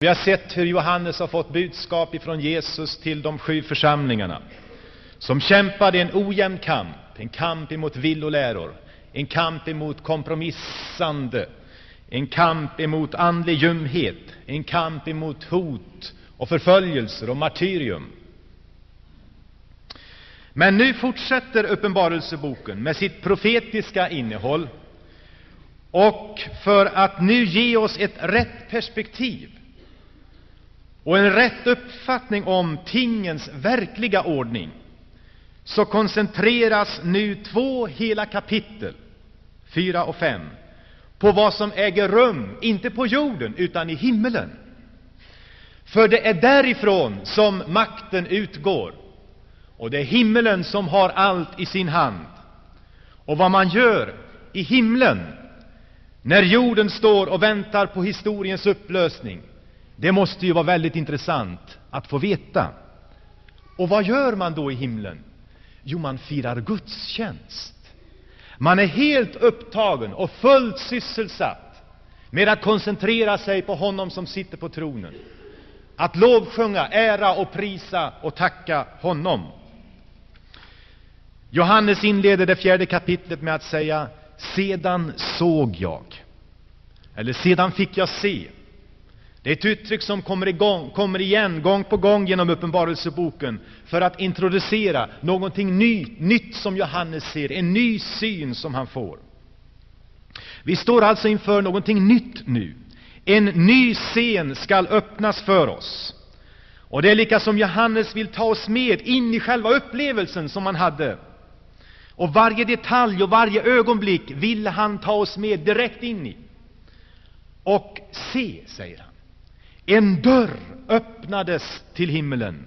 Vi har sett hur Johannes har fått budskap ifrån Jesus till de sju församlingarna, som kämpade en ojämn kamp, en kamp emot villoläror, en kamp emot kompromissande, en kamp emot andlig ljumhet, en kamp emot hot och förföljelser och martyrium. Men nu fortsätter Uppenbarelseboken med sitt profetiska innehåll och för att nu ge oss ett rätt perspektiv och en rätt uppfattning om tingens verkliga ordning så koncentreras nu två hela kapitel, fyra och fem, på vad som äger rum, inte på jorden, utan i himmelen. För det är därifrån som makten utgår, och det är himmelen som har allt i sin hand. Och vad man gör i himlen, när jorden står och väntar på historiens upplösning, det måste ju vara väldigt intressant att få veta. Och vad gör man då i himlen? Jo, man firar gudstjänst. Man är helt upptagen och fullt sysselsatt med att koncentrera sig på honom som sitter på tronen. Att lovsjunga, ära och prisa och tacka honom. Johannes inleder det fjärde kapitlet med att säga ”Sedan såg jag”, eller ”Sedan fick jag se”. Det är ett uttryck som kommer, igång, kommer igen gång på gång genom Uppenbarelseboken för att introducera någonting ny, nytt som Johannes ser, en ny syn som han får. Vi står alltså inför någonting nytt nu. En ny scen skall öppnas för oss. Och det är lika som Johannes vill ta oss med in i själva upplevelsen som han hade. Och varje detalj och varje ögonblick vill han ta oss med direkt in i. Och se, säger han. En dörr öppnades till himlen.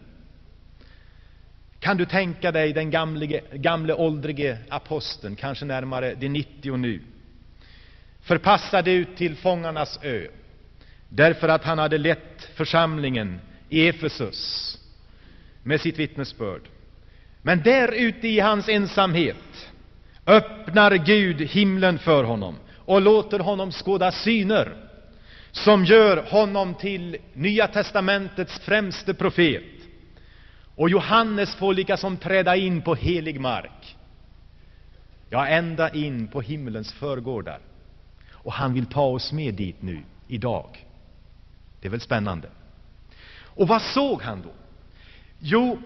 Kan du tänka dig den gamle, gamle åldrige aposteln, kanske närmare de 90 nu, förpassad ut till fångarnas ö, därför att han hade lett församlingen i Efesus med sitt vittnesbörd. Men där ute i hans ensamhet öppnar Gud himlen för honom och låter honom skåda syner som gör honom till Nya testamentets främste profet. Och Johannes får liksom träda in på helig mark. Ja, ända in på himmelens förgårdar. Och han vill ta oss med dit nu, idag. Det är väl spännande? Och vad såg han då? Jo,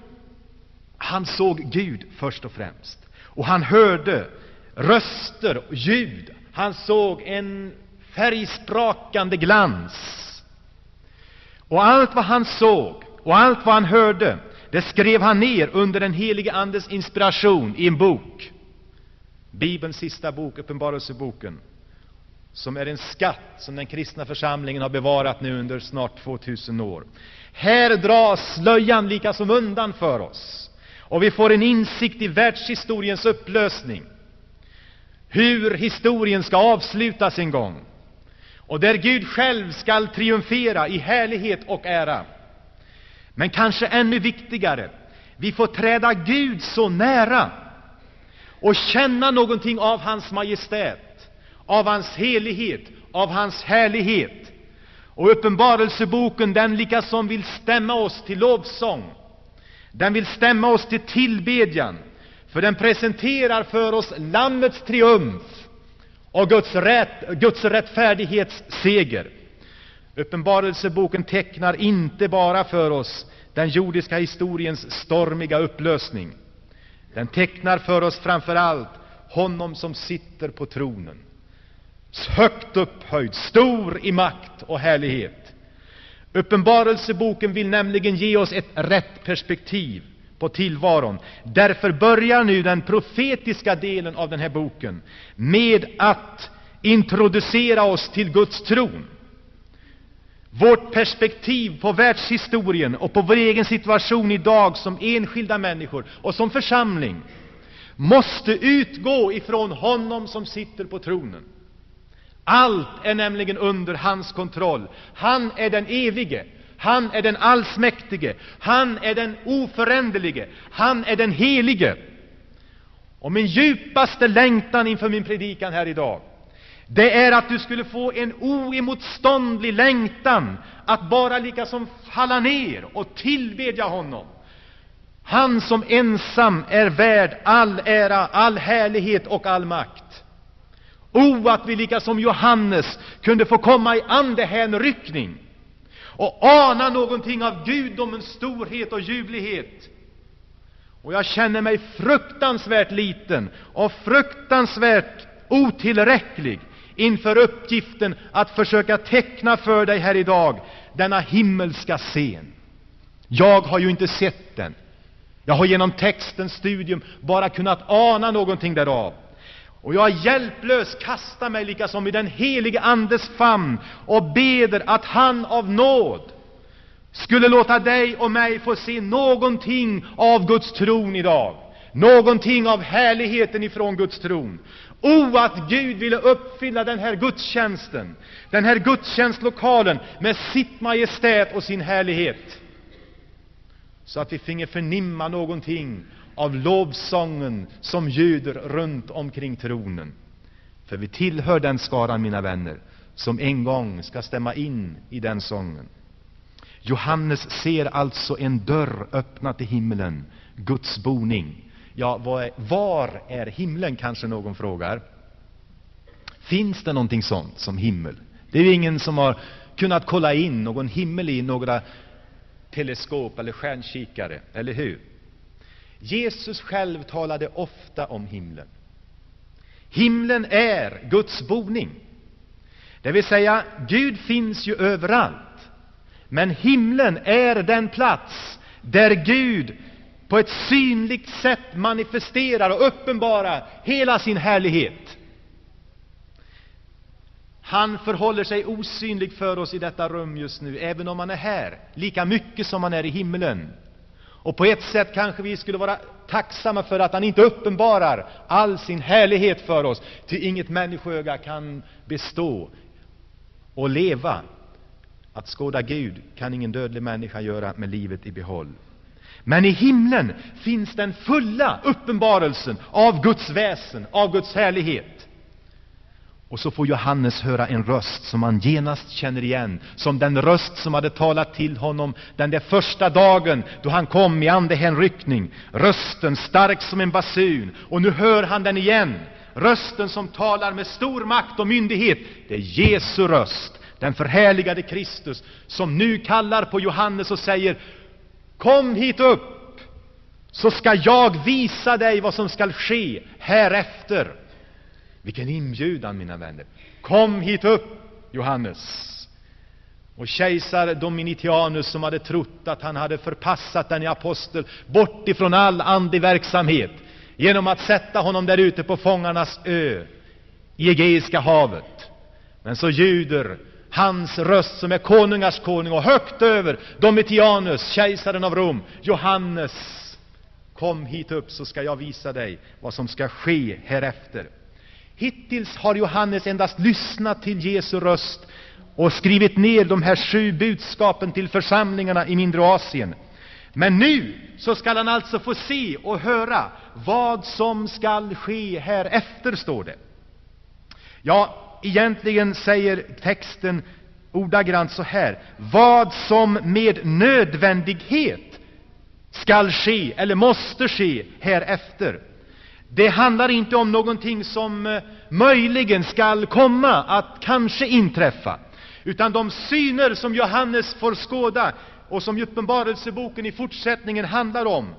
han såg Gud först och främst. Och han hörde röster och ljud. Han såg en färgsprakande glans. Och allt vad han såg och allt vad han hörde, det skrev han ner under den helige Andes inspiration i en bok. Bibelns sista bok, Uppenbarelseboken, som är en skatt som den kristna församlingen har bevarat nu under snart 2000 år. Här dras slöjan lika som undan för oss, och vi får en insikt i världshistoriens upplösning, hur historien ska avslutas en gång och där Gud själv skall triumfera i härlighet och ära. Men kanske ännu viktigare, vi får träda Gud så nära och känna någonting av hans majestät, av hans helighet, av hans härlighet. Och Uppenbarelseboken, den likasom vill stämma oss till lovsång. Den vill stämma oss till tillbedjan, för den presenterar för oss Lammets triumf och Guds, rätt, Guds rättfärdighets seger. Uppenbarelseboken tecknar inte bara för oss den jordiska historiens stormiga upplösning. Den tecknar för oss framför allt honom som sitter på tronen, högt upphöjd, stor i makt och härlighet. Uppenbarelseboken vill nämligen ge oss ett rätt perspektiv på tillvaron. Därför börjar nu den profetiska delen av den här boken med att introducera oss till Guds tron. Vårt perspektiv på världshistorien och på vår egen situation idag som enskilda människor och som församling måste utgå ifrån honom som sitter på tronen. Allt är nämligen under hans kontroll. Han är den evige, han är den allsmäktige, han är den oföränderlige, han är den helige. Och min djupaste längtan inför min predikan här idag, Det är att du skulle få en oemotståndlig längtan att bara lika som falla ner och tillbedja honom. Han som ensam är värd all ära, all härlighet och all makt. O, att vi lika som Johannes kunde få komma i andehänryckning och ana någonting av gudomens storhet och ljuvlighet. Och jag känner mig fruktansvärt liten och fruktansvärt otillräcklig inför uppgiften att försöka teckna för dig här idag denna himmelska scen. Jag har ju inte sett den. Jag har genom textens studium bara kunnat ana någonting därav. Och jag hjälplös kastar mig lika som i den helige Andes famn och beder att han av nåd skulle låta dig och mig få se någonting av Guds tron idag. Någonting av härligheten ifrån Guds tron. O, att Gud ville uppfylla den här gudstjänsten, den här gudstjänstlokalen med sitt majestät och sin härlighet. Så att vi finge förnimma någonting av lovsången som ljuder runt omkring tronen. För vi tillhör den skaran, mina vänner, som en gång ska stämma in i den sången. Johannes ser alltså en dörr öppna till himlen, Guds boning. Ja, var är himlen, kanske någon frågar. Finns det någonting sånt som himmel? Det är ju ingen som har kunnat kolla in någon himmel i några teleskop eller stjärnkikare, eller hur? Jesus själv talade ofta om himlen. Himlen är Guds boning. Det vill säga, Gud finns ju överallt. Men himlen är den plats där Gud på ett synligt sätt manifesterar och uppenbarar hela sin härlighet. Han förhåller sig osynlig för oss i detta rum just nu, även om han är här, lika mycket som han är i himlen. Och på ett sätt kanske vi skulle vara tacksamma för att han inte uppenbarar all sin härlighet för oss, ty inget människoöga kan bestå och leva. Att skåda Gud kan ingen dödlig människa göra med livet i behåll. Men i himlen finns den fulla uppenbarelsen av Guds väsen, av Guds härlighet. Och så får Johannes höra en röst som han genast känner igen, som den röst som hade talat till honom den där första dagen då han kom i andehänryckning. Rösten stark som en basun, och nu hör han den igen. Rösten som talar med stor makt och myndighet. Det är Jesu röst, den förhärligade Kristus, som nu kallar på Johannes och säger Kom hit upp, så skall jag visa dig vad som skall ske härefter. Vilken inbjudan, mina vänner! Kom hit upp, Johannes! Och kejsar Dominitianus, som hade trott att han hade förpassat den apostel bort ifrån all andlig verksamhet genom att sätta honom där ute på fångarnas ö i Egeiska havet. Men så ljuder hans röst som är konungars konung och högt över Domitianus, kejsaren av Rom, Johannes, kom hit upp så ska jag visa dig vad som ska ske härefter. Hittills har Johannes endast lyssnat till Jesu röst och skrivit ner de här sju budskapen till församlingarna i mindre Asien. Men nu så skall han alltså få se och höra vad som skall ske härefter, står det. Ja, egentligen säger texten ordagrant så här. Vad som med nödvändighet skall ske, eller måste ske, härefter. Det handlar inte om någonting som eh, möjligen skall komma att kanske inträffa, utan de syner som Johannes får skåda och som Uppenbarelseboken i fortsättningen handlar om,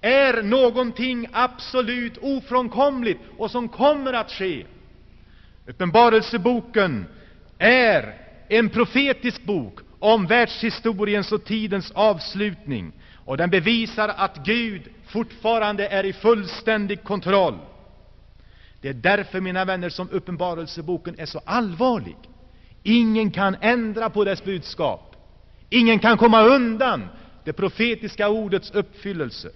är någonting absolut ofrånkomligt och som kommer att ske. Uppenbarelseboken är en profetisk bok om världshistoriens och tidens avslutning, och den bevisar att Gud fortfarande är i fullständig kontroll. Det är därför, mina vänner, som Uppenbarelseboken är så allvarlig. Ingen kan ändra på dess budskap. Ingen kan komma undan det profetiska ordets uppfyllelse.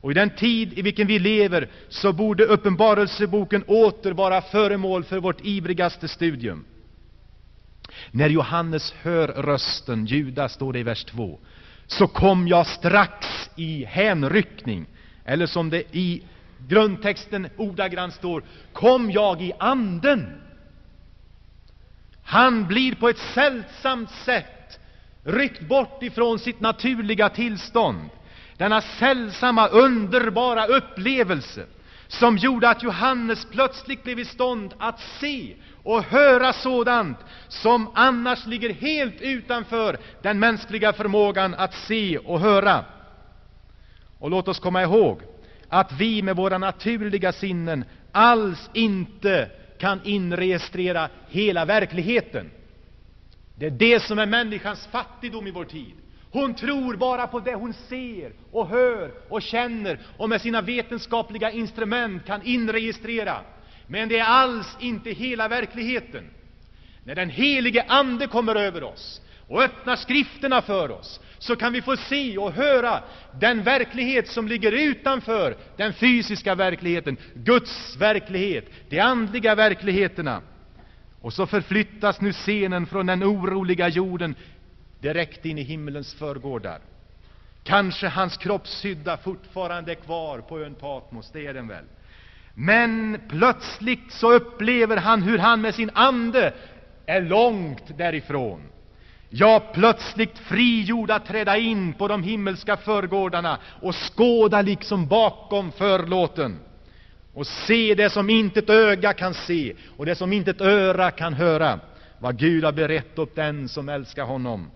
Och i den tid i vilken vi lever så borde Uppenbarelseboken åter vara föremål för vårt ivrigaste studium. När Johannes hör rösten, Judas, står det i vers 2, så kom jag strax i hänryckning, eller som det i grundtexten ordagrant står Kom jag i anden. Han blir på ett sällsamt sätt ryckt bort ifrån sitt naturliga tillstånd. Denna sällsamma, underbara upplevelse som gjorde att Johannes plötsligt blev i stånd att se och höra sådant som annars ligger helt utanför den mänskliga förmågan att se och höra. Och låt oss komma ihåg att vi med våra naturliga sinnen alls inte kan inregistrera hela verkligheten. Det är det som är människans fattigdom i vår tid. Hon tror bara på det hon ser och hör och känner och med sina vetenskapliga instrument kan inregistrera. Men det är alls inte hela verkligheten. När den helige Ande kommer över oss och öppnar skrifterna för oss, så kan vi få se och höra den verklighet som ligger utanför den fysiska verkligheten, Guds verklighet, de andliga verkligheterna. Och så förflyttas nu scenen från den oroliga jorden direkt in i himmelens förgårdar. Kanske hans kroppshydda fortfarande är kvar på ön Patmos, det är den väl. Men plötsligt så upplever han hur han med sin ande är långt därifrån. Ja, plötsligt frigjord att träda in på de himmelska förgårdarna och skåda liksom bakom förlåten och se det som inte ett öga kan se och det som inte ett öra kan höra, vad Gud har berett åt den som älskar honom.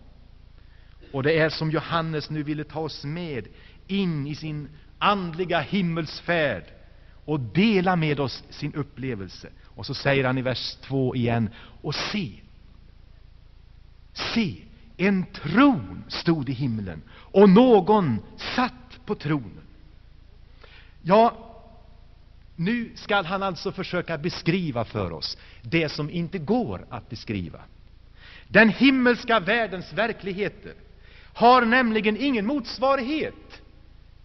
Och det är som Johannes nu ville ta oss med in i sin andliga himmelsfärd och dela med oss sin upplevelse. Och så säger han i vers 2 igen, och se, se, en tron stod i himlen och någon satt på tronen. Ja, nu skall han alltså försöka beskriva för oss det som inte går att beskriva. Den himmelska världens verkligheter har nämligen ingen motsvarighet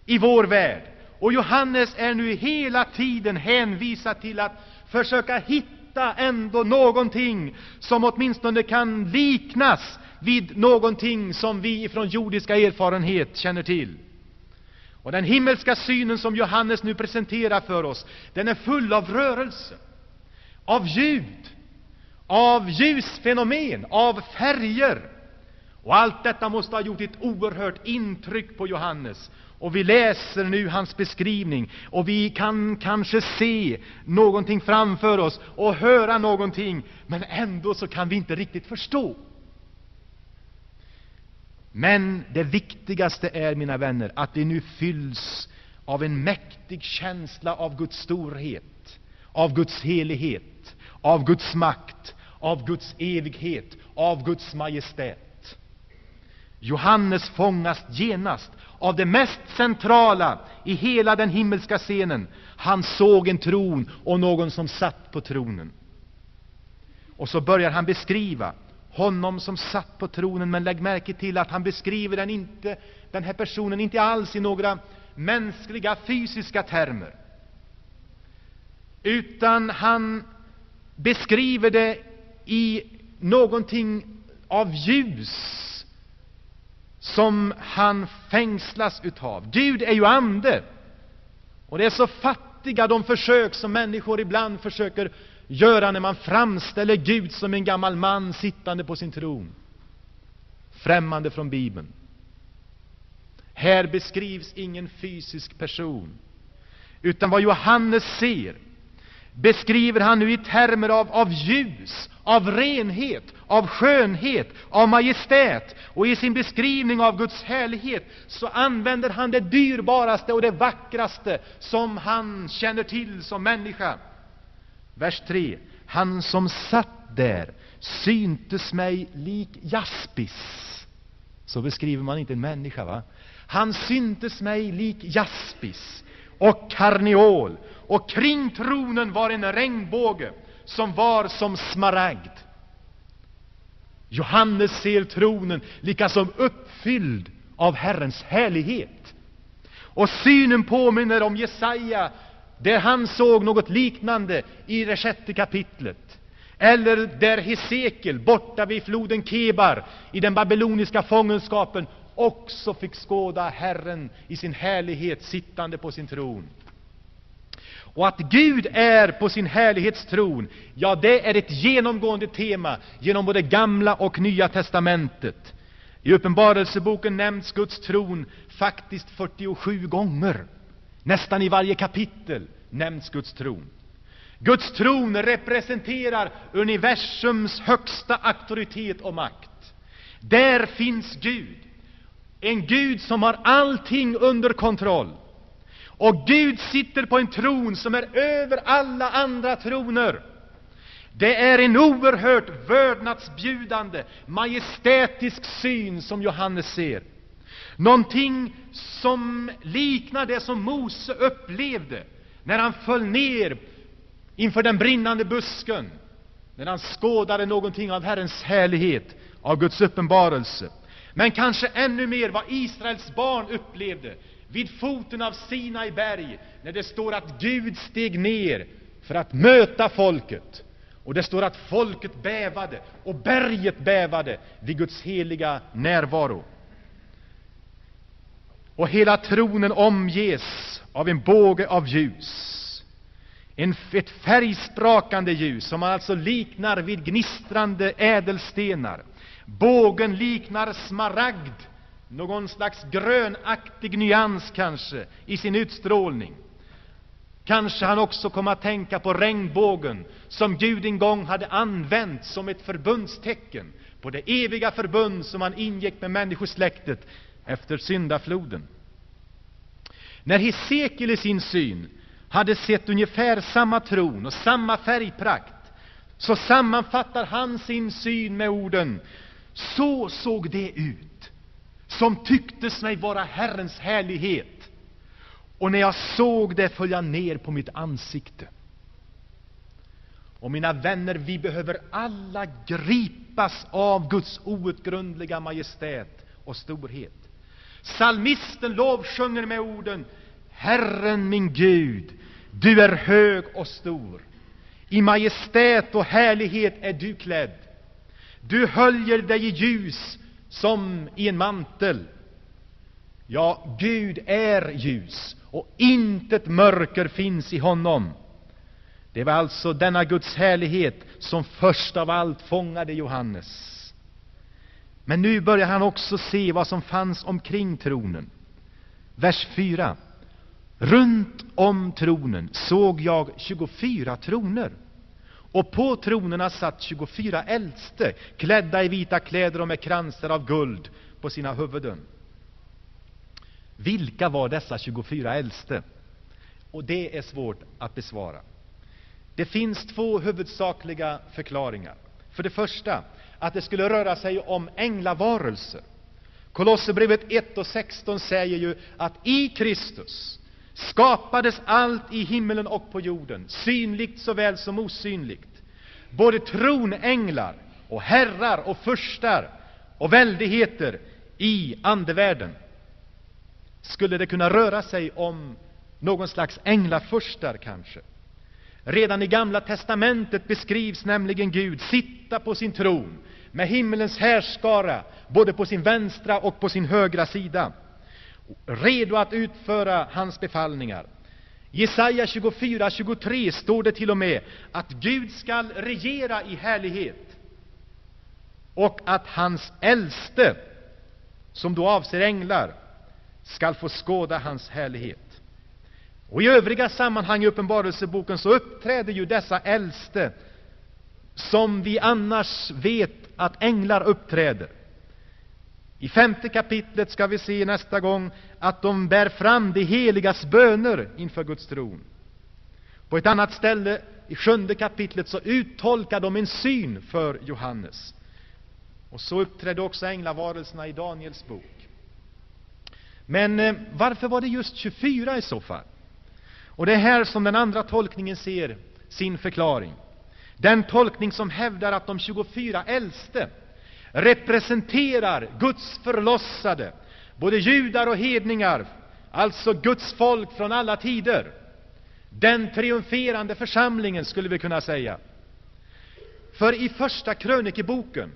i vår värld. Och Johannes är nu hela tiden hänvisad till att försöka hitta ändå någonting som åtminstone kan liknas vid någonting som vi från jordiska erfarenhet känner till. Och den himmelska synen som Johannes nu presenterar för oss, den är full av rörelse, av ljud, av ljusfenomen, av färger. Och allt detta måste ha gjort ett oerhört intryck på Johannes. Och vi läser nu hans beskrivning, och vi kan kanske se någonting framför oss och höra någonting, men ändå så kan vi inte riktigt förstå. Men det viktigaste är, mina vänner, att vi nu fylls av en mäktig känsla av Guds storhet, av Guds helighet, av Guds makt, av Guds evighet, av Guds majestät. Johannes fångas genast av det mest centrala i hela den himmelska scenen. Han såg en tron och någon som satt på tronen. Och så börjar han beskriva honom som satt på tronen, men lägg märke till att han beskriver den, inte, den här personen inte alls i några mänskliga, fysiska termer, utan han beskriver det i någonting av ljus som han fängslas utav. Gud är ju ande, och det är så fattiga de försök som människor ibland försöker göra när man framställer Gud som en gammal man sittande på sin tron, främmande från Bibeln. Här beskrivs ingen fysisk person, utan vad Johannes ser beskriver han nu i termer av, av ljus, av renhet, av skönhet, av majestät. Och i sin beskrivning av Guds härlighet så använder han det dyrbaraste och det vackraste som han känner till som människa. Vers 3. Han som satt där syntes mig lik jaspis. Så beskriver man inte en människa, va? Han syntes mig lik jaspis och karneol, och kring tronen var en regnbåge som var som smaragd. Johannes ser tronen likasom uppfylld av Herrens härlighet. Och synen påminner om Jesaja där han såg något liknande i det sjätte kapitlet. Eller där Hesekiel, borta vid floden Kebar, i den babyloniska fångenskapen, också fick skåda Herren i sin härlighet sittande på sin tron. Och att Gud är på sin härlighetstron, ja, det är ett genomgående tema genom både Gamla och Nya testamentet. I Uppenbarelseboken nämns Guds tron faktiskt 47 gånger. Nästan i varje kapitel nämns Guds tron. Guds tron representerar universums högsta auktoritet och makt. Där finns Gud, en Gud som har allting under kontroll. Och Gud sitter på en tron som är över alla andra troner. Det är en oerhört vördnadsbjudande, majestätisk syn som Johannes ser. Någonting som liknar det som Mose upplevde när han föll ner inför den brinnande busken, när han skådade någonting av Herrens härlighet, av Guds uppenbarelse. Men kanske ännu mer vad Israels barn upplevde vid foten av Sinai berg, när det står att Gud steg ner för att möta folket. Och det står att folket bävade och berget bävade vid Guds heliga närvaro. Och hela tronen omges av en båge av ljus. En, ett färgsprakande ljus som alltså liknar vid gnistrande ädelstenar. Bågen liknar smaragd, någon slags grönaktig nyans kanske, i sin utstrålning. Kanske han också kom att tänka på regnbågen, som Gud en gång hade använt som ett förbundstecken på det eviga förbund som han ingick med människosläktet efter syndafloden. När Hesekiel i sin syn hade sett ungefär samma tron och samma färgprakt, så sammanfattar han sin syn med orden så såg det ut, som tycktes mig vara Herrens härlighet. Och när jag såg det föll jag ner på mitt ansikte. Och mina vänner, vi behöver alla gripas av Guds outgrundliga majestät och storhet. Psalmisten lovsjunger med orden Herren min Gud, du är hög och stor. I majestät och härlighet är du klädd. Du höljer dig i ljus som i en mantel. Ja, Gud är ljus, och intet mörker finns i honom. Det var alltså denna Guds härlighet som först av allt fångade Johannes. Men nu börjar han också se vad som fanns omkring tronen. Vers 4. Runt om tronen såg jag 24 troner, och på tronerna satt 24 äldste, klädda i vita kläder och med kransar av guld på sina huvuden. Vilka var dessa 24 äldste? Och det är svårt att besvara. Det finns två huvudsakliga förklaringar. För det första, att det skulle röra sig om änglavarelser. Kolosserbrevet 1 och 16 säger ju att i Kristus skapades allt i himmelen och på jorden, synligt såväl som osynligt. Både tronänglar och herrar och furstar och väldigheter i andevärlden. Skulle det kunna röra sig om någon slags änglafurstar kanske? Redan i Gamla testamentet beskrivs nämligen Gud sitta på sin tron med himmelens härskara både på sin vänstra och på sin högra sida, redo att utföra hans befallningar. Jesaja 24, 23 står det till och med att Gud skall regera i härlighet och att hans äldste, som då avser änglar, skall få skåda hans härlighet. Och I övriga sammanhang i Uppenbarelseboken så uppträder ju dessa äldste som vi annars vet att änglar uppträder. I femte kapitlet skall vi se nästa gång att de bär fram de heligas böner inför Guds tron. På ett annat ställe, i sjunde kapitlet, så uttolkar de en syn för Johannes. Och så uppträdde också änglavarelserna i Daniels bok. Men eh, varför var det just 24 i så fall? Och det är här som den andra tolkningen ser sin förklaring. Den tolkning som hävdar att de 24 äldste representerar Guds förlossade, både judar och hedningar, alltså Guds folk från alla tider. Den triumferande församlingen, skulle vi kunna säga. För i Första krönikeboken,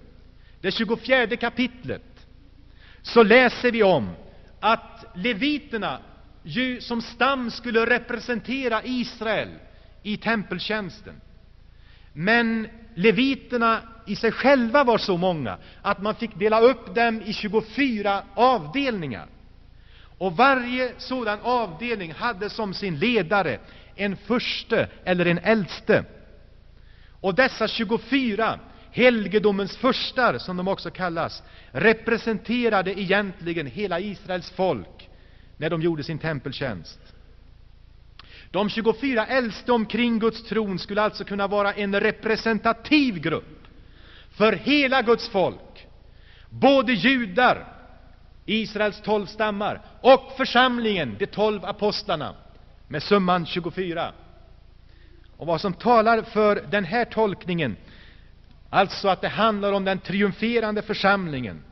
det 24 kapitlet, så läser vi om att leviterna ju som stam skulle representera Israel i tempeltjänsten. Men leviterna i sig själva var så många att man fick dela upp dem i 24 avdelningar. Och varje sådan avdelning hade som sin ledare en förste eller en äldste. Och dessa 24 helgedomens förstar, som de också kallas, representerade egentligen hela Israels folk när de gjorde sin tempeltjänst. De 24 äldste omkring Guds tron skulle alltså kunna vara en representativ grupp för hela Guds folk, både judar, Israels tolv stammar, och församlingen, de tolv apostlarna, med summan 24. Och vad som talar för den här tolkningen, alltså att det handlar om den triumferande församlingen,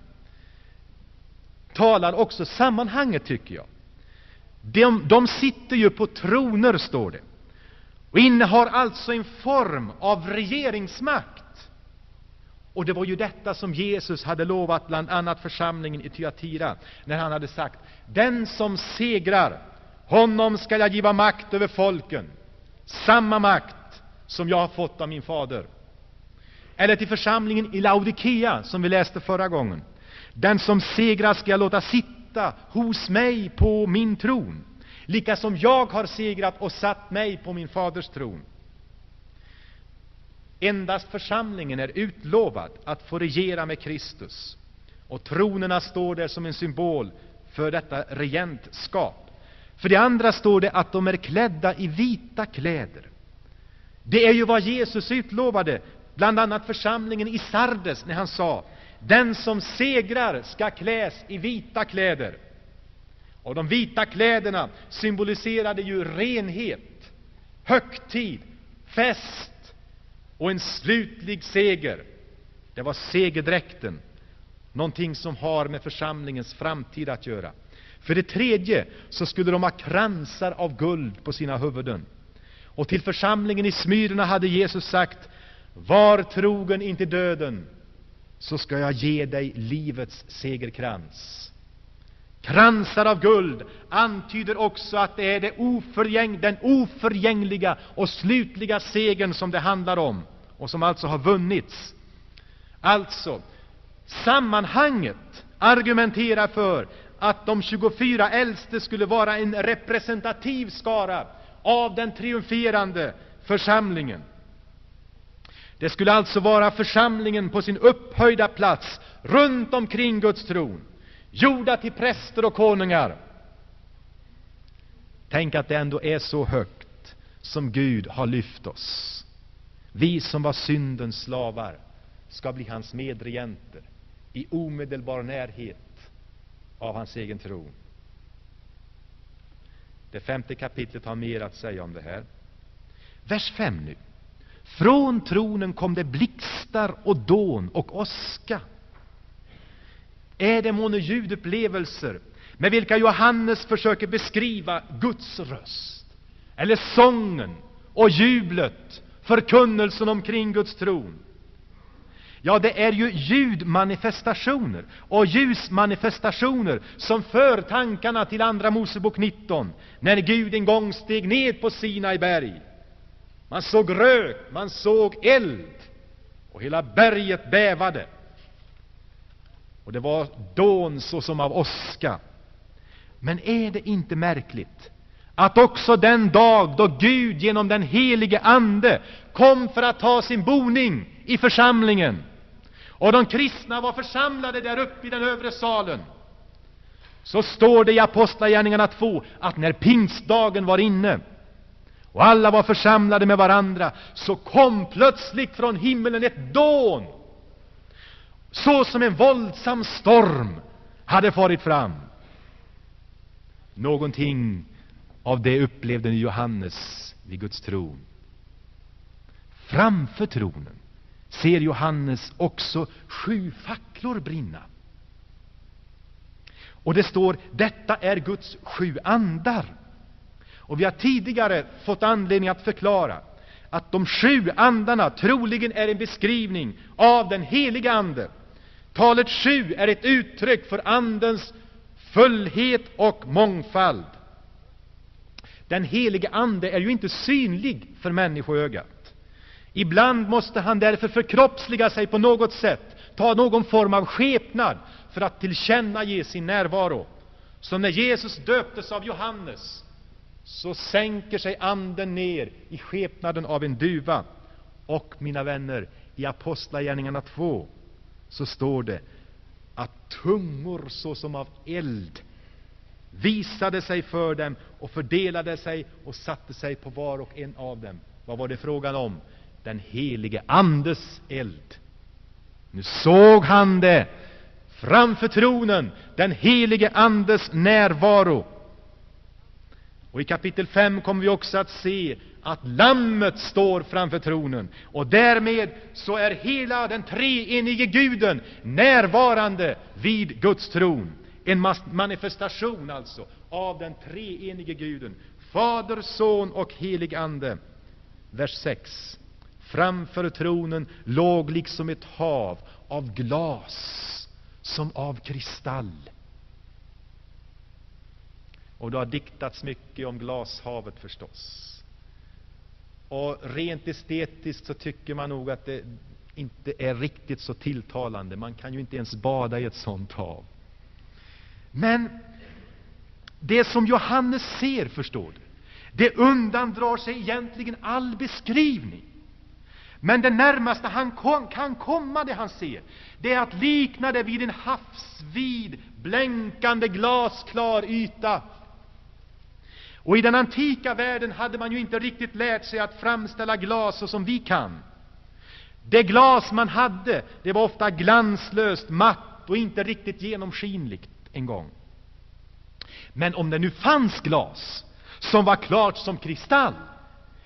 talar också sammanhanget, tycker jag. De, de sitter ju på troner, står det, och innehar alltså en form av regeringsmakt. Och det var ju detta som Jesus hade lovat bland annat församlingen i Tyatira, när han hade sagt Den som segrar, honom skall jag giva makt över folken, samma makt som jag har fått av min fader. Eller till församlingen i Laodikea, som vi läste förra gången. Den som segrar skall jag låta sitta hos mig på min tron, lika som jag har segrat och satt mig på min faders tron. Endast församlingen är utlovad att få regera med Kristus, och tronerna står där som en symbol för detta regentskap. För det andra står det att de är klädda i vita kläder. Det är ju vad Jesus utlovade, bland annat församlingen i Sardes, när han sa den som segrar skall kläs i vita kläder. Och de vita kläderna symboliserade ju renhet, högtid, fest och en slutlig seger. Det var segerdräkten, någonting som har med församlingens framtid att göra. För det tredje så skulle de ha kransar av guld på sina huvuden. Och till församlingen i Smyrna hade Jesus sagt Var trogen intill döden, så ska jag ge dig livets segerkrans. Kransar av guld antyder också att det är det oförgäng, den oförgängliga och slutliga segern som det handlar om, och som alltså har vunnits. Alltså, sammanhanget argumenterar för att de 24 äldste skulle vara en representativ skara av den triumferande församlingen. Det skulle alltså vara församlingen på sin upphöjda plats runt omkring Guds tron gjorda till präster och konungar. Tänk att det ändå är så högt som Gud har lyft oss. Vi som var syndens slavar ska bli hans medregenter i omedelbar närhet av hans egen tron. Det femte kapitlet har mer att säga om det här. Vers 5 nu. Från tronen kom det blixtar och dån och åska. Är det månne ljudupplevelser med vilka Johannes försöker beskriva Guds röst, eller sången och jublet, förkunnelsen omkring Guds tron? Ja, det är ju ljudmanifestationer och ljusmanifestationer som för tankarna till Andra Mosebok 19, när Gud en gång steg ned på Sinai berg. Man såg rök, man såg eld, och hela berget bävade och det var dån såsom av åska. Men är det inte märkligt att också den dag då Gud genom den helige Ande kom för att ta sin boning i församlingen och de kristna var församlade där uppe i den övre salen, så står det i Apostlagärningarna 2 att när pingstdagen var inne och alla var församlade med varandra, så kom plötsligt från himmelen ett dån så som en våldsam storm hade farit fram. Någonting av det upplevde Johannes vid Guds tron. Framför tronen ser Johannes också sju facklor brinna. Och det står, detta är Guds sju andar. Och vi har tidigare fått anledning att förklara att de sju andarna troligen är en beskrivning av den heliga Ande Talet sju är ett uttryck för Andens fullhet och mångfald. Den helige Ande är ju inte synlig för människoögat. Ibland måste han därför förkroppsliga sig på något sätt, ta någon form av skepnad för att tillkännage sin närvaro. Så när Jesus döptes av Johannes, så sänker sig Anden ner i skepnaden av en duva. Och, mina vänner, i Apostlagärningarna 2 så står det att tungor såsom av eld visade sig för dem och fördelade sig och satte sig på var och en av dem. Vad var det frågan om? Den helige Andes eld. Nu såg han det framför tronen, den helige Andes närvaro. Och i kapitel 5 kommer vi också att se att Lammet står framför tronen. Och därmed så är hela den treenige Guden närvarande vid Guds tron. En manifestation alltså av den treenige Guden, Fader, Son och helig Ande. Vers 6. Framför tronen låg liksom ett hav av glas som av kristall. Och det har diktats mycket om glashavet förstås. Och rent estetiskt så tycker man nog att det inte är riktigt så tilltalande. Man kan ju inte ens bada i ett sånt hav. Men det som Johannes ser, förstår du, det undandrar sig egentligen all beskrivning. Men det närmaste han kom, kan komma det han ser, det är att likna det vid en havsvid, blänkande, glasklar yta. Och i den antika världen hade man ju inte riktigt lärt sig att framställa glas så som vi kan. Det glas man hade, det var ofta glanslöst, matt och inte riktigt genomskinligt en gång. Men om det nu fanns glas som var klart som kristall,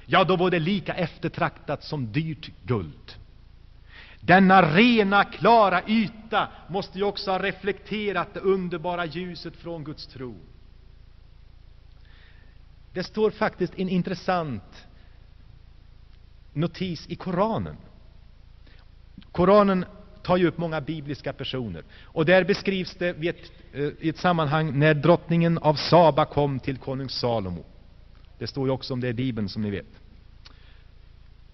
ja, då var det lika eftertraktat som dyrt guld. Denna rena, klara yta måste ju också ha reflekterat det underbara ljuset från Guds tron. Det står faktiskt en intressant notis i Koranen. Koranen tar ju upp många bibliska personer. Och där beskrivs det i ett, eh, i ett sammanhang när drottningen av Saba kom till konung Salomo. Det står ju också om det i Bibeln, som ni vet.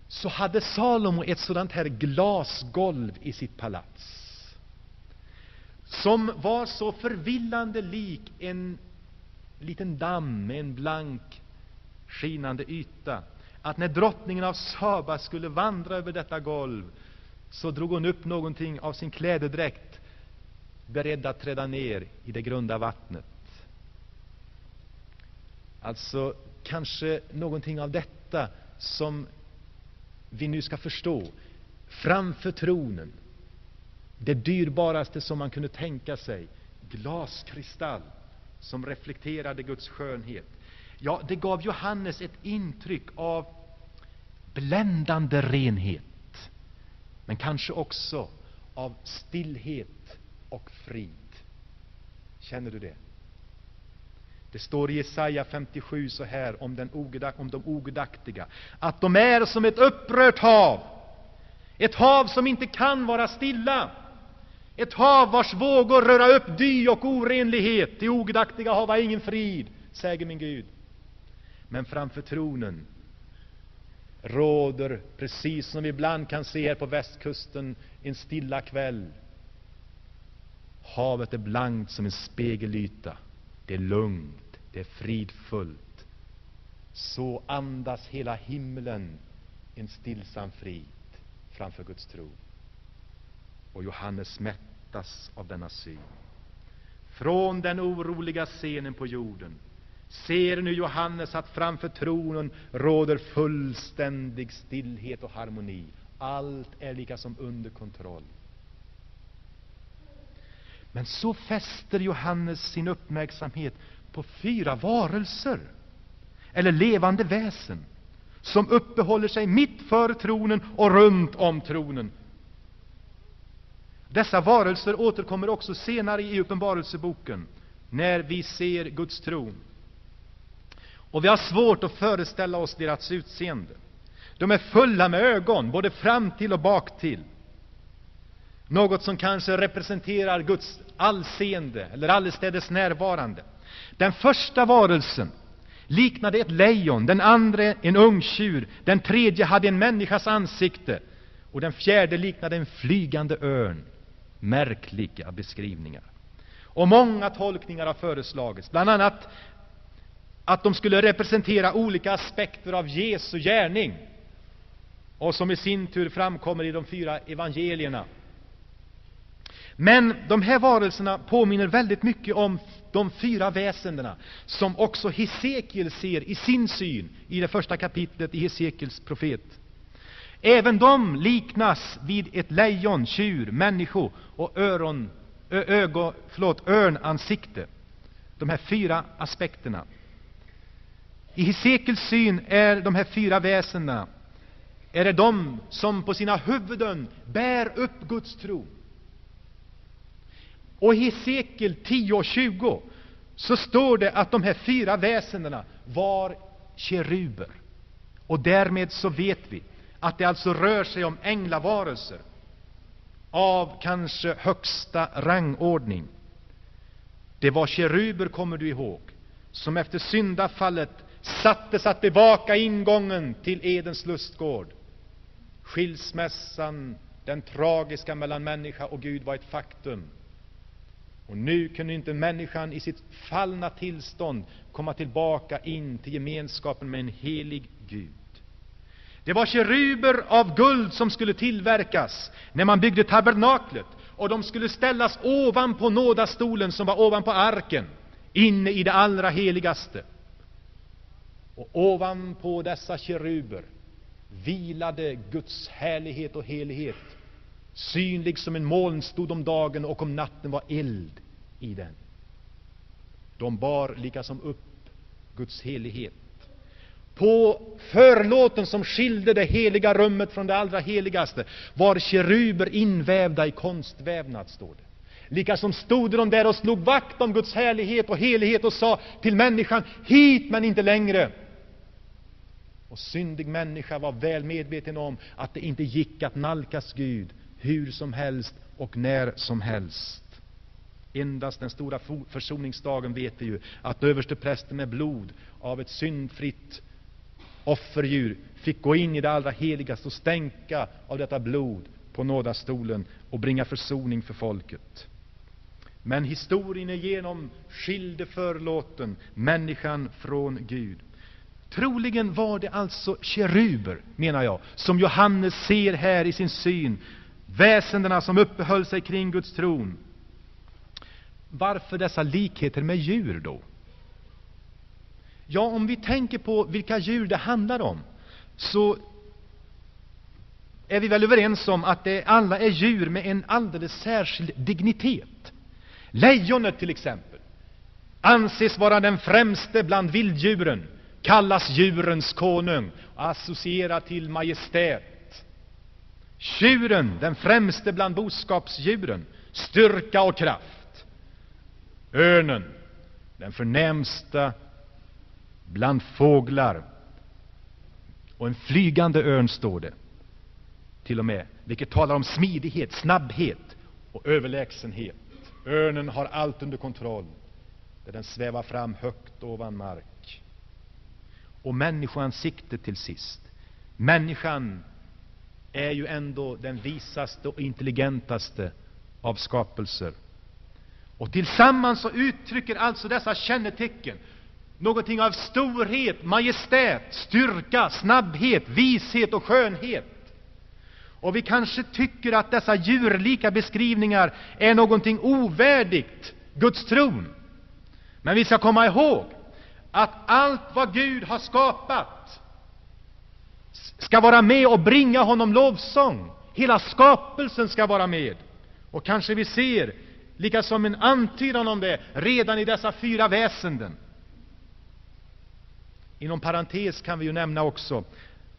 Så hade Salomo ett sådant här glasgolv i sitt palats som var så förvillande lik en liten damm med en blank, skinande yta att när drottningen av Saba skulle vandra över detta golv så drog hon upp någonting av sin klädedräkt beredd att träda ner i det grunda vattnet. Alltså, kanske någonting av detta som vi nu ska förstå. Framför tronen, det dyrbaraste som man kunde tänka sig, glaskristall som reflekterade Guds skönhet. Ja, det gav Johannes ett intryck av bländande renhet men kanske också av stillhet och frid. Känner du det? Det står i Jesaja 57 så här om, den ogedak, om de ogudaktiga, att de är som ett upprört hav, ett hav som inte kan vara stilla, ett hav vars vågor röra upp dy och orenlighet. Det ogudaktiga hava ingen frid, säger min Gud. Men framför tronen råder, precis som vi ibland kan se här på västkusten, en stilla kväll. Havet är blankt som en spegelyta. Det är lugnt, det är fridfullt. Så andas hela himlen en stillsam frid framför Guds tron. Och Johannes mättas av denna syn. Från den oroliga scenen på jorden ser nu Johannes att framför tronen råder fullständig stillhet och harmoni. Allt är lika som under kontroll. Men så fäster Johannes sin uppmärksamhet på fyra varelser, eller levande väsen, som uppehåller sig mitt för tronen och runt om tronen. Dessa varelser återkommer också senare i Uppenbarelseboken, när vi ser Guds tron. Och vi har svårt att föreställa oss deras utseende. De är fulla med ögon, både fram till och bak till. Något som kanske representerar Guds allseende eller allestädes närvarande. Den första varelsen liknade ett lejon, den andra en ungtjur, den tredje hade en människas ansikte och den fjärde liknade en flygande örn. Märkliga beskrivningar. Och många tolkningar har föreslagits, bland annat att de skulle representera olika aspekter av Jesu gärning och som i sin tur framkommer i de fyra evangelierna. Men de här varelserna påminner väldigt mycket om de fyra väsendena som också Hesekiel ser i sin syn i det första kapitlet i Hesekiels profet. Även de liknas vid ett lejon, tjur, människo och öron, ö, ögo, förlåt, örnansikte. De här fyra aspekterna. I Hesekels syn är de här fyra väsendena är det de som på sina huvuden bär upp Guds tro. Och i Hesekiel 10 och 20 så står det att de här fyra väsendena var keruber. Och därmed så vet vi att det alltså rör sig om änglavarelser av kanske högsta rangordning. Det var keruber, kommer du ihåg, som efter syndafallet sattes att bevaka ingången till Edens lustgård. Skilsmässan, den tragiska mellan människa och Gud, var ett faktum. Och nu kunde inte människan i sitt fallna tillstånd komma tillbaka in till gemenskapen med en helig Gud. Det var keruber av guld som skulle tillverkas när man byggde tabernaklet, och de skulle ställas ovanpå nådastolen som var ovanpå arken, inne i det allra heligaste. Och ovanpå dessa keruber vilade Guds härlighet och helighet. Synlig som en molnstod om dagen och om natten var eld i den. De bar liksom upp Guds helighet. På förlåten som skilde det heliga rummet från det allra heligaste var keruber invävda i konstvävnad, står det. Likasom stod de där och slog vakt om Guds härlighet och helighet och sa till människan, hit men inte längre. Och syndig människa var väl medveten om att det inte gick att nalkas Gud hur som helst och när som helst. Endast den stora försoningsdagen vet vi ju att översteprästen med blod av ett syndfritt offerdjur fick gå in i det allra heligaste och stänka av detta blod på nådastolen och bringa försoning för folket. Men historien igenom skilde förlåten människan från Gud. Troligen var det alltså keruber, menar jag, som Johannes ser här i sin syn, väsendena som uppehöll sig kring Guds tron. Varför dessa likheter med djur då? Ja, om vi tänker på vilka djur det handlar om, så är vi väl överens om att det alla är djur med en alldeles särskild dignitet. Lejonet till exempel anses vara den främste bland vilddjuren kallas djurens konung och associerar till majestät. Tjuren, den främste bland boskapsdjuren, styrka och kraft. Örnen, den förnämsta bland fåglar. Och en flygande örn står det till och med, vilket talar om smidighet, snabbhet och överlägsenhet. Örnen har allt under kontroll, där den svävar fram högt ovan mark och människoansiktet till sist. Människan är ju ändå den visaste och intelligentaste av skapelser. Och tillsammans så uttrycker alltså dessa kännetecken någonting av storhet, majestät, styrka, snabbhet, vishet och skönhet. Och vi kanske tycker att dessa djurlika beskrivningar är någonting ovärdigt Guds tron. Men vi ska komma ihåg att allt vad Gud har skapat ska vara med och bringa honom lovsång. Hela skapelsen ska vara med. Och kanske vi ser, lika som en antydan om det, redan i dessa fyra väsenden. Inom parentes kan vi ju nämna också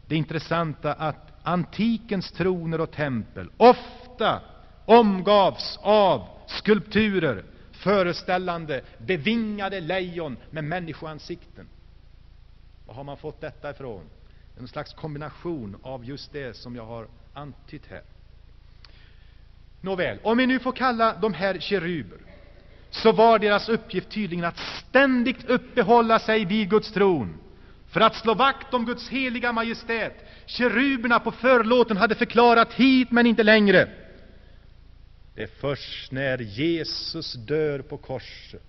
det intressanta att antikens troner och tempel ofta omgavs av skulpturer föreställande bevingade lejon med människoansikten. Var har man fått detta ifrån? En slags kombination av just det som jag har antytt här. Nåväl, om vi nu får kalla de här keruber, så var deras uppgift tydligen att ständigt uppehålla sig vid Guds tron, för att slå vakt om Guds heliga majestät. Keruberna på förlåten hade förklarat hit men inte längre. Det är först när Jesus dör på korset,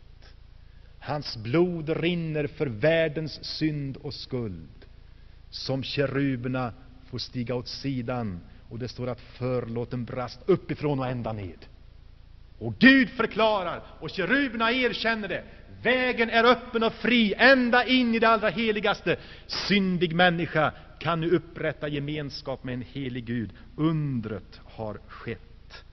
hans blod rinner för världens synd och skuld, som keruberna får stiga åt sidan och det står att förlåten brast uppifrån och ända ned. Och Gud förklarar, och keruberna erkänner det. Vägen är öppen och fri, ända in i det allra heligaste. Syndig människa kan nu upprätta gemenskap med en helig Gud. Undret har skett.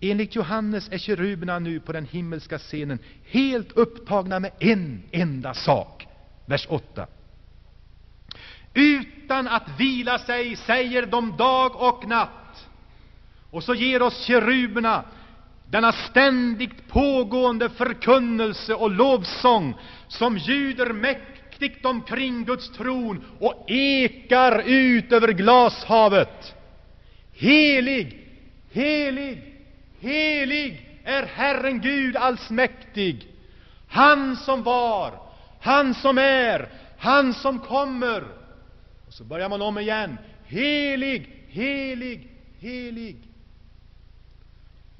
Enligt Johannes är keruberna nu på den himmelska scenen helt upptagna med en enda sak. Vers 8. Utan att vila sig säger de dag och natt. Och så ger oss keruberna denna ständigt pågående förkunnelse och lovsång som ljuder mäktigt omkring Guds tron och ekar ut över glashavet. Helig, helig, helig är Herren Gud allsmäktig, han som var, han som är, han som kommer. Och så börjar man om igen. Helig, helig, helig.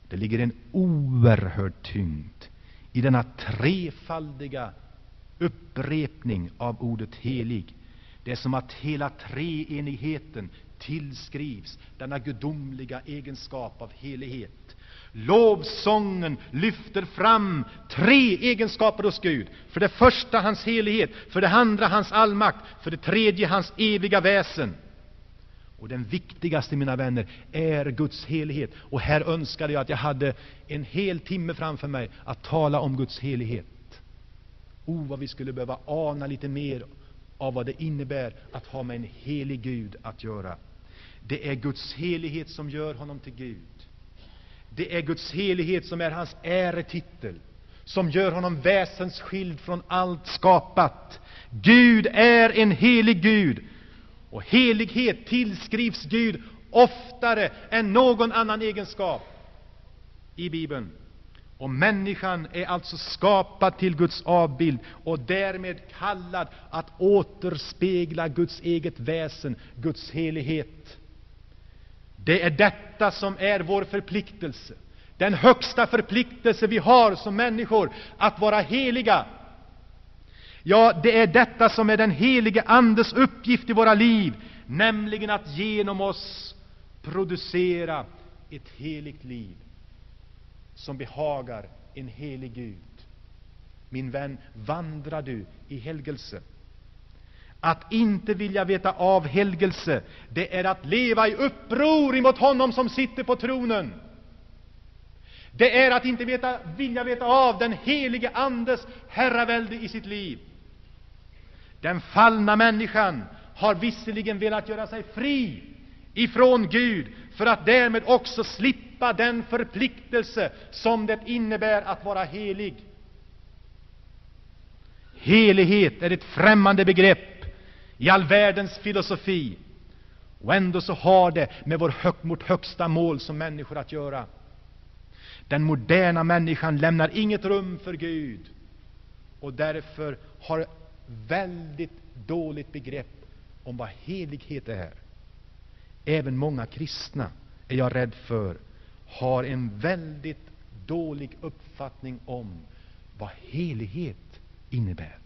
Det ligger en oerhörd tyngd i denna trefaldiga upprepning av ordet helig. Det är som att hela treenigheten tillskrivs denna gudomliga egenskap av helighet. Lovsången lyfter fram tre egenskaper hos Gud. För det första hans helighet, för det andra hans allmakt, för det tredje hans eviga väsen. Och den viktigaste, mina vänner, är Guds helighet. Och här önskade jag att jag hade en hel timme framför mig att tala om Guds helighet. O, oh, vad vi skulle behöva ana lite mer av vad det innebär att ha med en helig Gud att göra. Det är Guds helighet som gör honom till Gud. Det är Guds helighet som är hans äretitel, som gör honom väsensskild från allt skapat. Gud är en helig Gud, och helighet tillskrivs Gud oftare än någon annan egenskap i Bibeln. Och människan är alltså skapad till Guds avbild och därmed kallad att återspegla Guds eget väsen, Guds helighet. Det är detta som är vår förpliktelse, den högsta förpliktelse vi har som människor, att vara heliga. Ja, det är detta som är den helige Andes uppgift i våra liv, nämligen att genom oss producera ett heligt liv som behagar en helig Gud. Min vän, vandrar du i helgelse? Att inte vilja veta av helgelse, det är att leva i uppror emot honom som sitter på tronen. Det är att inte veta, vilja veta av den helige Andes herravälde i sitt liv. Den fallna människan har visserligen velat göra sig fri ifrån Gud för att därmed också slippa den förpliktelse som det innebär att vara helig. Helighet är ett främmande begrepp i all världens filosofi. Och ändå så har det med vår hög, vårt högsta mål som människor att göra. Den moderna människan lämnar inget rum för Gud och därför har väldigt dåligt begrepp om vad helighet är. Även många kristna, är jag rädd för, har en väldigt dålig uppfattning om vad helighet innebär.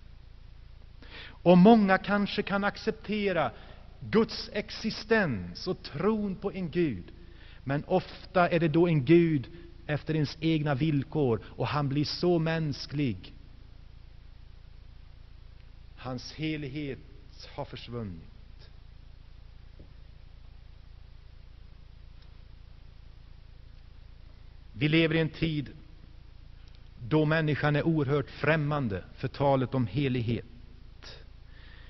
Och många kanske kan acceptera Guds existens och tron på en Gud, men ofta är det då en Gud efter ens egna villkor, och han blir så mänsklig. Hans helighet har försvunnit. Vi lever i en tid då människan är oerhört främmande för talet om helighet.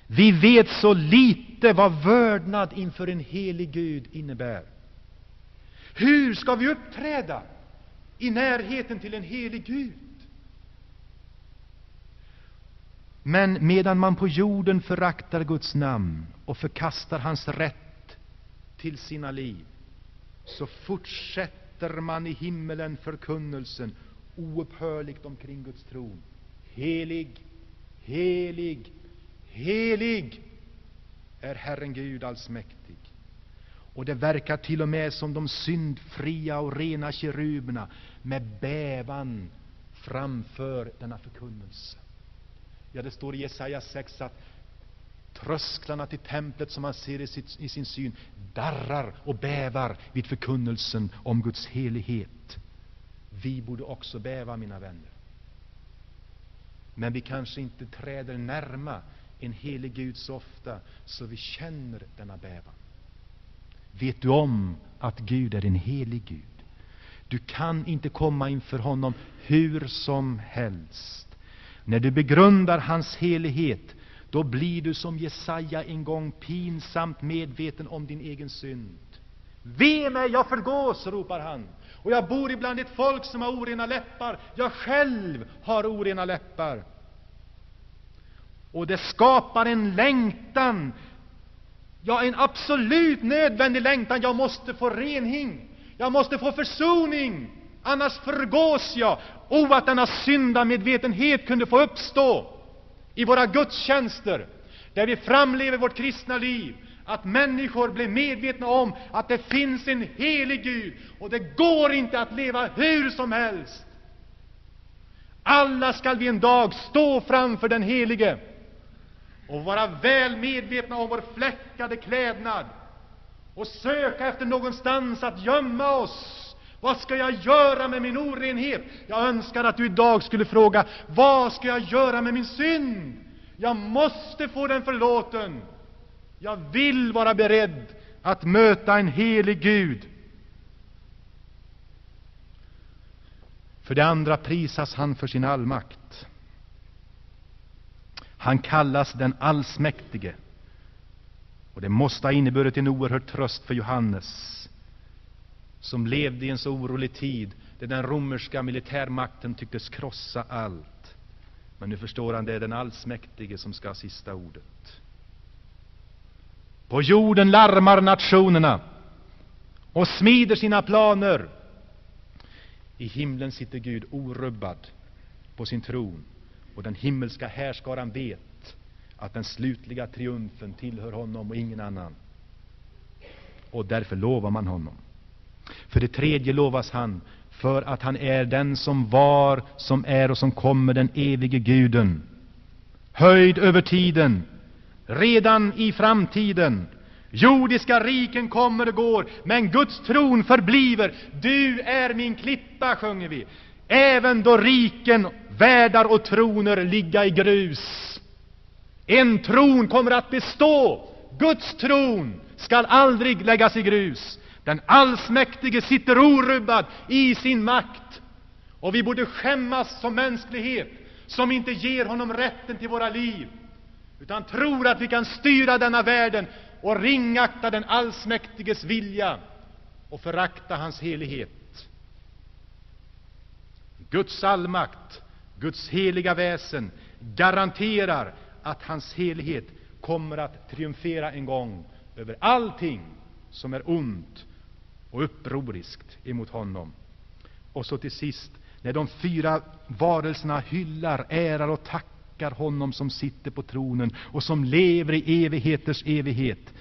Vi vet så lite vad vördnad inför en helig Gud innebär. Hur ska vi uppträda i närheten till en helig Gud? Men medan man på jorden föraktar Guds namn och förkastar hans rätt till sina liv, så fortsätter man i himmelen förkunnelsen oupphörligt omkring Guds tron. Helig, helig, helig är Herren Gud allsmäktig. Och det verkar till och med som de syndfria och rena keruberna med bävan framför denna förkunnelse. Ja, det står i Jesaja 6 att trösklarna till templet som man ser i, sitt, i sin syn darrar och bävar vid förkunnelsen om Guds helighet. Vi borde också bäva, mina vänner. Men vi kanske inte träder närma en helig Gud så ofta så vi känner denna bävan. Vet du om att Gud är en helig Gud? Du kan inte komma inför honom hur som helst. När du begrundar hans helighet, då blir du som Jesaja en gång pinsamt medveten om din egen synd. Ve mig, jag förgås, ropar han. Och jag bor ibland ett folk som har orena läppar. Jag själv har orena läppar. Och det skapar en längtan, ja, en absolut nödvändig längtan. Jag måste få renhing, jag måste få försoning, annars förgås jag. O, att denna syndamedvetenhet kunde få uppstå i våra gudstjänster, där vi framlever vårt kristna liv, att människor blir medvetna om att det finns en helig Gud och det går inte att leva hur som helst. Alla skall vi en dag stå framför den Helige och vara väl medvetna om vår fläckade klädnad och söka efter någonstans att gömma oss. Vad ska jag göra med min orenhet? Jag önskar att du idag skulle fråga, vad ska jag göra med min synd? Jag måste få den förlåten. Jag vill vara beredd att möta en helig Gud. För det andra prisas han för sin allmakt. Han kallas den allsmäktige. Och det måste ha inneburit en oerhörd tröst för Johannes, som levde i en så orolig tid, där den romerska militärmakten tycktes krossa allt. Men nu förstår han, det är den allsmäktige som ska ha sista ordet. På jorden larmar nationerna och smider sina planer. I himlen sitter Gud orubbad på sin tron, och den himmelska härskaran vet att den slutliga triumfen tillhör honom och ingen annan. Och därför lovar man honom. För det tredje lovas han för att han är den som var, som är och som kommer, den evige Guden. Höjd över tiden, redan i framtiden. Jordiska riken kommer och går, men Guds tron förbliver. Du är min klippa, sjunger vi. Även då riken, världar och troner ligga i grus. En tron kommer att bestå. Guds tron skall aldrig läggas i grus. Den allsmäktige sitter orubbad i sin makt. Och vi borde skämmas som mänsklighet, som inte ger honom rätten till våra liv, utan tror att vi kan styra denna världen och ringakta den allsmäktiges vilja och förakta hans helighet. Guds allmakt, Guds heliga väsen garanterar att hans helighet kommer att triumfera en gång över allting som är ont och upproriskt emot honom. Och så till sist, när de fyra varelserna hyllar, ärar och tackar honom som sitter på tronen och som lever i evigheters evighet,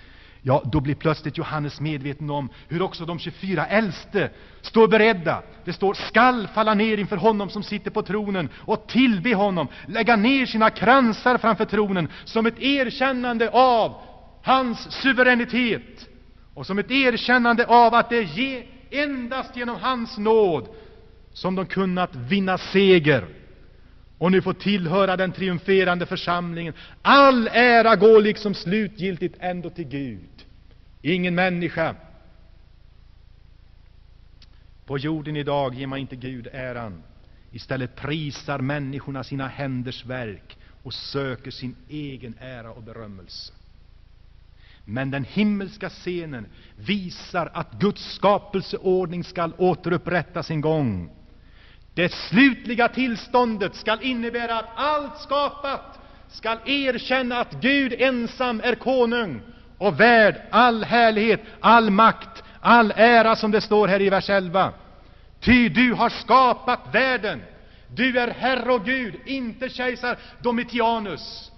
ja, då blir plötsligt Johannes medveten om hur också de 24 äldste står beredda. Det står skall falla ner inför honom som sitter på tronen och tillbe honom, lägga ner sina kransar framför tronen som ett erkännande av hans suveränitet och som ett erkännande av att det är endast genom hans nåd som de kunnat vinna seger och nu får tillhöra den triumferande församlingen. All ära går liksom slutgiltigt ändå till Gud, ingen människa. På jorden idag ger man inte Gud äran. Istället prisar människorna sina händers verk och söker sin egen ära och berömmelse. Men den himmelska scenen visar att Guds skapelseordning skall återupprättas en gång. Det slutliga tillståndet skall innebära att allt skapat skall erkänna att Gud ensam är konung och värd all härlighet, all makt, all ära, som det står här i vers 11. Ty du har skapat världen, Du är Herre och Gud, inte kejsar Domitianus.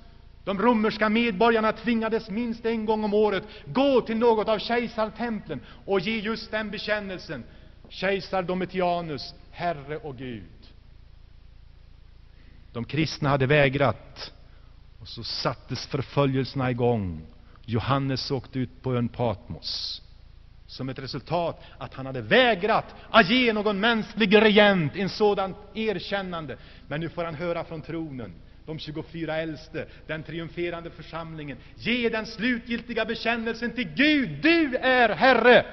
De romerska medborgarna tvingades minst en gång om året gå till något av kejsartemplen och ge just den bekännelsen. Kejsar Domitianus, Herre och Gud. De kristna hade vägrat, och så sattes förföljelserna igång. Johannes åkte ut på ön Patmos som ett resultat att han hade vägrat att ge någon mänsklig regent en sådant erkännande. Men nu får han höra från tronen, de 24 äldste, den triumferande församlingen, ge den slutgiltiga bekännelsen till Gud. Du är Herre!